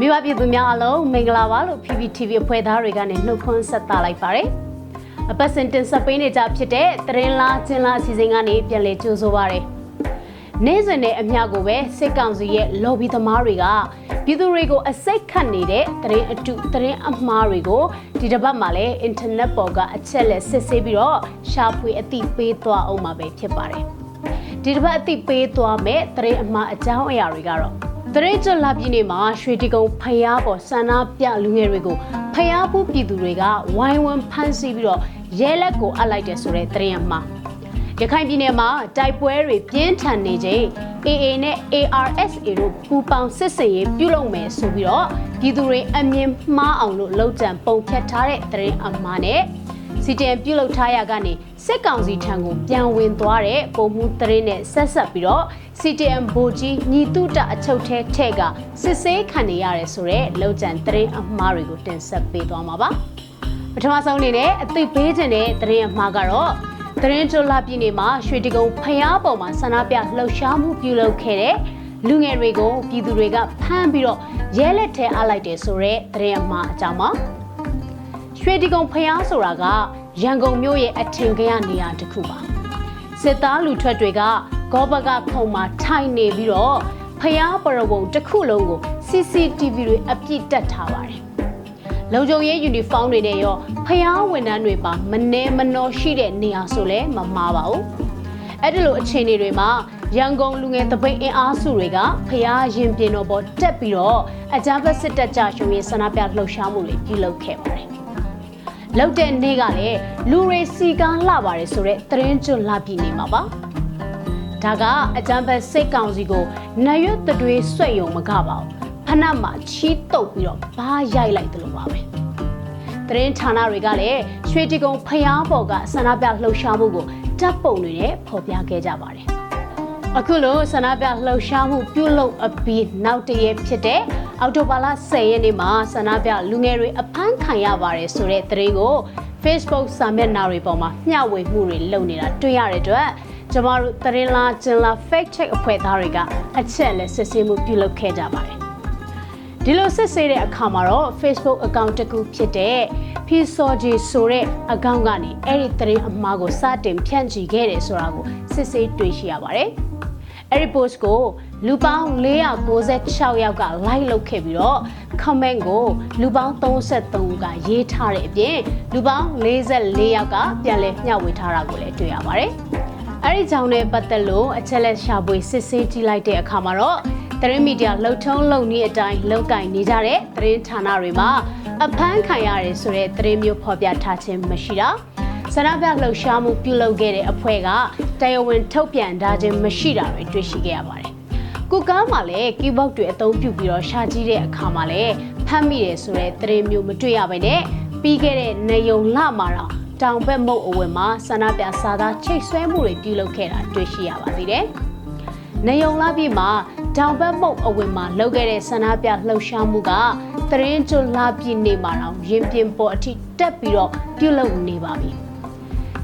မိဘပြည်သူများအားလုံးမင်္ဂလာပါလို့ PPTV အဖွဲ့သားတွေကနေနှုတ်ခွန်းဆက်သလိုက်ပါတယ်။အပတ်စဉ်တင်ဆက်ပေးနေကြဖြစ်တဲ့တရင်လားချင်းလားအစီအစဉ်ကနေပြန်လည်ကြိုဆိုပါရစေ။နေ့စဉ်နဲ့အမျှကိုပဲစစ်ကောင်စီရဲ့ lobby သမားတွေကပြည်သူတွေကိုအစိတ်ခတ်နေတဲ့တရင်အတုတရင်အမှားတွေကိုဒီတစ်ပတ်မှာလည်း internet ပေါ်ကအချက်လက်စစ်ဆေးပြီးတော့ရှာဖွေအသိပေးသွားအောင်မှာပဲဖြစ်ပါတယ်။ဒီတစ်ပတ်အသိပေးသွားမဲ့တရင်အမှားအကြောင်းအရာတွေကတော့ တရိတ်ကျွတ်လာပြည်နေမှာရွှေတီကုံဖျားပေါ်ဆန္ဒပြလူငယ်တွေကိုဖျားဖို့ပြည်သူတွေကဝိုင်းဝန်းဖမ်းဆီးပြီးတော့ရဲလက်ကိုအပ်လိုက်တယ်ဆိုတဲ့သတင်းအမှားရခိုင်ပြည်နယ်မှာတိုက်ပွဲတွေပြင်းထန်နေချိန် AA နဲ့ ARSA တို့ပူးပေါင်းစစ်စင်ရေးပြုလုပ်မယ်ဆိုပြီးတော့ပြည်သူတွေအမြင်မှားအောင်လို့လှုပ်ကြံပုံဖြတ်ထားတဲ့သတင်းအမှားနဲ့ စီတန်ပြုတ်လုထားရကနေစစ်ကောင်စီထံကိုပြန်ဝင်သွားတဲ့ပုံမှုသတင်းနဲ့ဆက်ဆက်ပြီးတော့ CTM ဘိုကြီးညီတုတအချုပ်ထဲထဲကစစ်ဆေးခံနေရတယ်ဆိုတော့လောက်ကျန်သတင်းအမှားတွေကိုတင်ဆက်ပေးသွားမှာပါပထမဆုံးအနေနဲ့အသိပေးခြင်းတဲ့သတင်းအမှားကတော့သတင်းကြလာပြည်နယ်မှာရွှေတကုံဖျားပေါ်မှာဆန္ဒပြလှုပ်ရှားမှုပြုလုပ်ခဲ့တဲ့လူငယ်တွေကိုပြည်သူတွေကဖမ်းပြီးတော့ရဲလက်ထဲအလိုက်တယ်ဆိုတော့သတင်းအမှားအကြောင်းပါ ရွှေဒီကုံဖျားဆိုတာကရန်ကုန်မြို့ရဲ့အထင်ကရနေရာတစ်ခုပါစစ်သားလူထွက်တွေကဂောဘကခုံမှာထိုင်နေပြီးတော့ဖျားပရဝုံတစ်ခုလုံးကို CCTV တွေအပြည့်တက်ထားပါတယ်လုံခြုံရေးယူနီဖောင်းတွေနဲ့ရောဖျားဝန်ထမ်းတွေပါမနေမနှောရှိတဲ့နေရာဆိုလဲမမှားပါဘူးအဲ့ဒီလိုအခြေအနေတွေမှာရန်ကုန်လူငယ်တပိတ်အင်အားစုတွေကဖျားရင်ပြင်တော်ပေါ်တက်ပြီးတော့အကြမ်းဖက်စစ်တပ်ကြရှုံးရေးဆန္ဒပြလှုပ်ရှားမှုတွေပြုလုပ်ခဲ့ပါတယ် လောက်တဲ့နေ့ကလည်းလူတွေစီကားလှပါတယ်ဆိုတော့သတင်းကျွတ်လာပြည်နေမှာပါဒါကအကြမ်းဖက်စိတ်ကောင်စီကိုနရွတ်တွေဆွဲ့ယုံမကပါဘူးဖနက်မှာချီးတုပ်ပြီးတော့ဘားရိုက်လိုက်တယ်လို့ပါပဲသတင်းဌာနတွေကလည်းရွှေတီကုံဖျားပေါ်ကဆန္ဒပြလှုပ်ရှားမှုကိုတပ်ပုံတွေနဲ့ဖော်ပြခဲ့ကြပါတယ်အခုလိုဆန္ဒပြလှုပ်ရှားမှုပြုလုပ်အပြီးနောက်တရက်ဖြစ်တဲ့ အောက်တိုဘာလ10ရက်နေ့မှာဆန္ဒပြလူငယ်တွေအဖမ်းခံရပါတယ်ဆိုတဲ့သတင်းကို Facebook စာမျက်နှာတွေပေါ်မှာမျှဝေမှုတွေလုပ်နေတာတွေ့ရတဲ့အတွက်ကျမတို့သတင်းလားကျင်လား fact check အဖွဲ့သားတွေကအချက်လက်စစ်ဆေးမှုပြုလုပ်ခဲ့ကြပါတယ်ဒီလိုစစ်ဆေးတဲ့အခါမှာတော့ Facebook account တစ်ခုဖြစ်တဲ့ Psoji ဆိုတဲ့ account ကနေအဲ့ဒီသတင်းအမှားကိုစတင်ဖြန့်ချီခဲ့တယ်ဆိုတာကိုစစ်ဆေးတွေ့ရှိရပါတယ်။ အဲ့ဒီ post ကိုလူပေါင်း496ယောက်က like လုပ်ခဲ့ပြီးတော့ comment ကိုလူပေါင်း33ကရေးထားတဲ့အပြင်လူပေါင်း44ယောက်ကပြန်လည်မျှဝေထားတာကိုလည်းတွေ့ရပါတယ်။အဲ့ဒီကြောင့်နဲ့ပတ်သက်လို့အချက်လက်ရှာဖွေစစ်ဆေးကြည့်လိုက်တဲ့အခါမှာတော့သတင်းမီဒီယာလှုပ်ထုံးလှုပ်နည်းအတိုင်းလောက်ကင်နေကြတဲ့သတင်းဌာနတွေမှာအဖမ်းခံရတယ်ဆိုတဲ့သတင်းမျိုးဖော်ပြထားခြင်းမရှိတာဆ န္ဒပြလှုပ်ရှားမှုပြုလုပ်ခဲ့တဲ့အဖွဲ့ကတရားဝင်ထုတ်ပြန်ထားခြင်းမရှိတာတွေတွေ့ရှိခဲ့ရပါတယ်။ကုကားမှာလည်း keyboard တွေအသုံးပြုပြီးတော့ရှာကြည့်တဲ့အခါမှာလည်းဖမ်းမိတယ်ဆိုတဲ့သတင်းမျိုးမတွေ့ရဘဲနဲ့ပြီးခဲ့တဲ့နေုံလမှာတော့တောင်ဘက်မုတ်အဝယ်မှာဆန္ဒပြစာသားချိတ်ဆွဲမှုတွေပြုလုပ်ခဲ့တာတွေ့ရှိရပါသေးတယ်။နေုံလပြည့်မှာတောင်ဘက်မုတ်အဝယ်မှာလုပ်ခဲ့တဲ့ဆန္ဒပြလှုပ်ရှားမှုကသတင်းကျွလာပြည့်နေမှာတော့ရင်ပြင်ပေါ်အထိတက်ပြီးတော့ပြုလုပ်နေပါပြီ။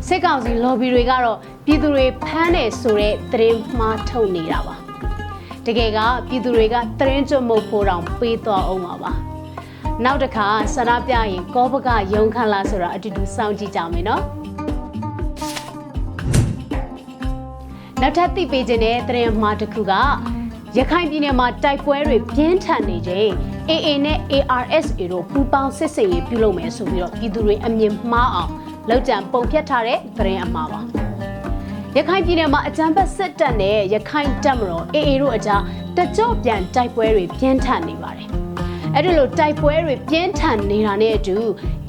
စစ်ကောင်စီ lobby တွေကတော့ပြည်သူတွေဖမ်းတယ်ဆိုတဲ့သတင်းမှားထုတ်နေတာပါ။တကယ်ကပြည်သူတွေကသတင်းကျွတ်မှုဖို့တောင်ပေးသွားအောင်ပါပါ။နောက်တစ်ခါဆန္ဒပြရင်ကောပကရုံခန့်လာဆိုတာအတူတူစောင့်ကြည့်ကြမယ်နော်။နောက်ထပ်သိပေးခြင်းတဲ့သတင်းမှားတစ်ခုကရခိုင်ပြည်နယ်မှာတိုက်ပွဲတွေပြင်းထန်နေချိန် AA နဲ့ ARSA တို့ပူးပေါင်းစစ်စင်ရေးပြုလုပ်မယ်ဆိုပြီးတော့ပြည်သူတွေအမြင်မှားအောင် လောက်ကျန်ပုံဖြတ်ထားတဲ့သတင်းအမှားပါရခိုင်ပြည်နယ်မှာအကြမ်းဖက်စစ်တပ်နဲ့ရခိုင်တပ်မတော် AA တို့အကြားတကြော့ပြန်တိုက်ပွဲတွေပြင်းထန်နေပါတယ်အဲ့ဒီလိုတိုက်ပွဲတွေပြင်းထန်နေတာနဲ့အတူ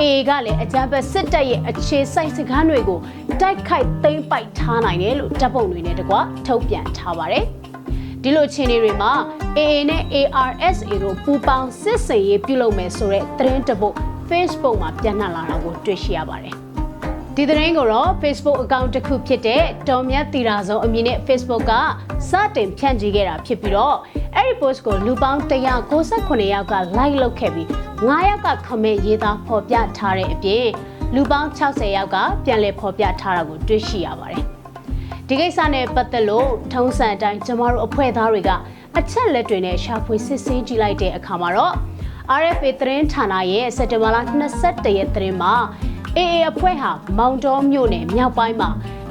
AA ကလည်းအကြမ်းဖက်စစ်တပ်ရဲ့အခြေစိုက်စခန်းတွေကိုတိုက်ခိုက်သိမ်းပိုက်ထားနိုင်တယ်လို့တပ်ပုံတွေနဲ့တကွထုတ်ပြန်ထားပါတယ်ဒီလိုအခြေအနေတွေမှာ AA နဲ့ ARSA တို့ပူးပေါင်းစစ်စင်ရေးပြုလုပ်မယ်ဆိုတဲ့သတင်းတပုတ် Facebook မှာပြန့်နှံ့လာတာကိုတွေ့ရှိရပါတယ်။ ဒီသတင်းကိုတော့ Facebook account တစ်ခုဖြစ်တဲ့တော်မြတ်တီရာစုံအမည်နဲ့ Facebook ကစတင်ဖြန့်ချီခဲ့တာဖြစ်ပြီးတော့အဲ့ဒီ post ကိုလူပေါင်း198ယောက်က like လုပ်ခဲ့ပြီး9ယောက်က comment ရေးသားဖော်ပြထားတဲ့အပြင်လူပေါင်း60ယောက်ကပြန်လည်ဖော်ပြထားတာကိုတွေ့ရှိရပါတယ်။ဒီကိစ္စနဲ့ပတ်သက်လို့ထုံးစံအတိုင်းကျမတို့အဖွဲ့သားတွေကအချက်လက်တွေနဲ့ရှာဖွေစစ်ဆေးကြည့်လိုက်တဲ့အခါမှာတော့ RFA သတင်းဌာနရဲ့စက်တင်ဘာလ22ရက်သတင်းမှာ AA အဖွဲ့ဟာမောင်တော်မြို့နယ်မြောက်ပိုင်းမှာ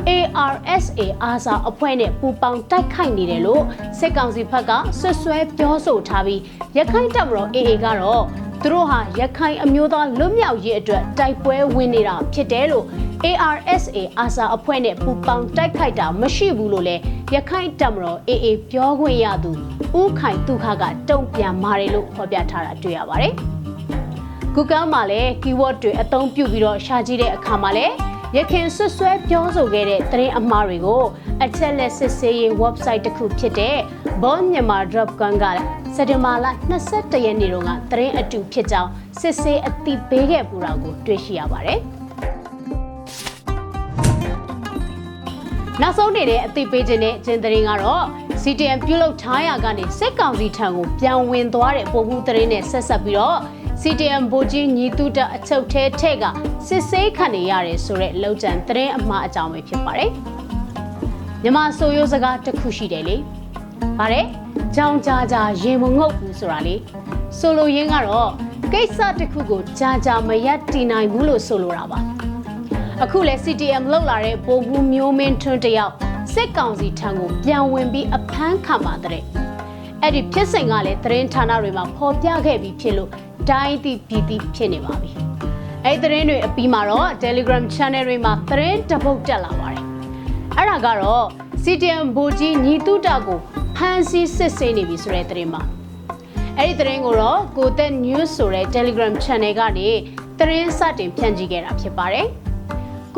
ARSA အာဇာအဖွဲ့နဲ့ပူးပေါင်းတိုက်ခိုက်နေတယ်လို့စစ်ကောင်စီဘက်ကဆွဆွဲပြောဆိုထားပြီးရခိုင်တပ်မတော် AA ကတော့သူတို့ဟာရခိုင်အမျိုးသားလွတ်မြောက်ရေးအတွက်တိုက်ပွဲဝင်နေတာဖြစ်တယ်လို့ ARSA အာဇာအဖွဲ့နဲ့ပူးပေါင်းတိုက်ခိုက်တာမရှိဘူးလို့လည်းရခိုင်တပ်မတော် AA ပြောခွင့်ရသူဦးခိုင်တုခကတုံ့ပြန်မာတယ်လို့ဖော်ပြထားတာတွေ့ရပါတယ်။ Google မှာလည်း keyword တွေအသုံးပြုပြီးတော့ရှာကြည့်တဲ့အခါမှာလည်းရခင်ဆွဆွဲပြောဆိုခဲ့တဲ့သတင်းအမှားတွေကိုအချက်လက်စစ်ဆေးရေး website တစ်ခုဖြစ်တဲ့ bonmyanmar.com ကစက်တင်ဘာလ22ရက်နေ့တုန်းကသတင်းအတူဖြစ်ကြောင်းစစ်ဆေးအသိပေးခဲ့ပူတာကိုတွေ့ရှိရပါတယ်။နောက်ဆုံးနေတဲ့အသိပေးခြင်းနဲ့ကျင်းသတင်းကတော့ CTM ပြုလုပ်ထားရကနေစစ်ကောင်စီထံကိုပြန်ဝင်သွားတဲ့ပုံမှုသတင်းနဲ့ဆက်ဆက်ပြီးတော့ CTM ဗိုလ်ကြီးညီတုတအချုပ်ထဲထဲကစစ်ဆေးခံနေရတယ်ဆိုတဲ့လောက်ကျန်သတင်းအမှားအကြောင်းပဲဖြစ်ပါတယ်။မြမဆိုရိုးစကားတစ်ခုရှိတယ်လေ။ပါတယ်။ကြောင်ကြာကြာရင်မငုတ်ဘူးဆိုတာလေ။ဆိုလိုရင်းကတော့ကိစ္စတစ်ခုကိုကြာကြာမရက်တည်နိုင်ဘူးလို့ဆိုလိုတာပါ။အခုလဲ CTM လောက်လာတဲ့ပုံဘူးမျိုးမင်းထွန်းတယောက်စစ်ကောင်စီထံကိုပြန်ဝင်ပြီးအဖမ်းခံပါတဲ့။အဲ့ဒီဖြစ်စဉ်ကလည်းသတင်းဌာနတွေမှာဖော်ပြခဲ့ပြီးဖြစ်လို့ တိုင်းသည့်ပြည်သည့်ဖြစ်နေပါပြီ။အဲ့ဒီသတင်းတွေအပြီးမှာတော့ Telegram Channel တွေမှာသတင်းတပုတ်တက်လာပါတယ်။အဲ့ဒါကတော့ CTM ဘူကြီးညီတုတကိုဖမ်းဆီးစစ်ဆေးနေပြီဆိုတဲ့သတင်းပါ။အဲ့ဒီသတင်းကိုတော့ကိုသက် news ဆိုတဲ့ Telegram Channel ကနေသတင်းစတင်ဖြန့်ချိခဲ့တာဖြစ်ပါတယ်။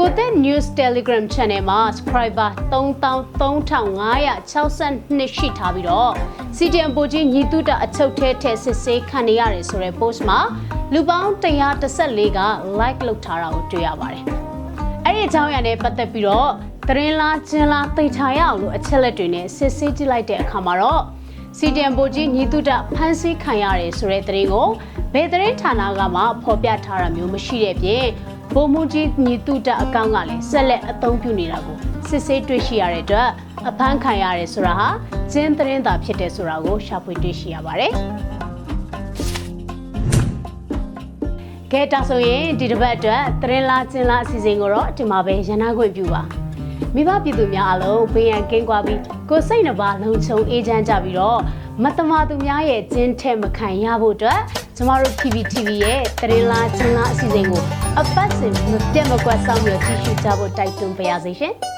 ကိုသက် news telegram channel မှာ subscriber 33,562ရှိထားပြီးတော့ CTM ပိုကြီးညီတုတအချုပ်ထဲထဲစစ်ဆေးခံနေရတယ်ဆိုတဲ့ post မှာလူပေါင်း114က like လုပ်ထားတာကိုတွေ့ရပါတယ်။အဲ့ဒီအကြောင်းအရာနဲ့ပတ်သက်ပြီးတော့သတင်းလားကျင်းလားသိချာရအောင်လို့အချက်လက်တွေနဲ့စစ်ဆေးကြည့်လိုက်တဲ့အခါမှာတော့ CTM ပိုကြီးညီတုတဖမ်းဆီးခံရတယ်ဆိုတဲ့သတင်းကိုဘယ်သတင်းဌာနကမှဖော်ပြထားတာမျိုးမရှိတဲ့ပြင် ဗိုလ်မှူးကြီးညီတုတအကောင့်ကလည်းဆက်လက်အသုံးပြုနေတာကိုစစ်ဆေးတွေ့ရှိရတဲ့အတွက်အဖမ်းခံရတယ်ဆိုတာဟာကျင်းသတင်းသာဖြစ်တယ်ဆိုတာကိုရှာဖွေတွေ့ရှိရပါတယ်။ကဲဒါဆိုရင်ဒီတစ်ပတ်အတွက်သတင်းလားကျင်းလားအစီအစဉ်ကိုတော့ဒီမှာပဲရန်နာခွင့်ပြုပါမိဘပြည်သူများအလုံးဘေးရန်ကင်းကွာပြီးကိုယ်စိတ်နှပါလုံခြုံအေးချမ်းကြပြီးတော့ မတမာသူများရဲ့ကျင်းထဲမခံရဖို့အတွက်ကျမတို့ PPTV ရဲ့သတင်းလားကျင်းလားအစီအစဉ်ကိုအပတ်စဉ်မပြတ်မကွက်ဆောင်ပြီးကြည့်ရှုကြဖို့တိုက်တွန်းပါရစေရှင်။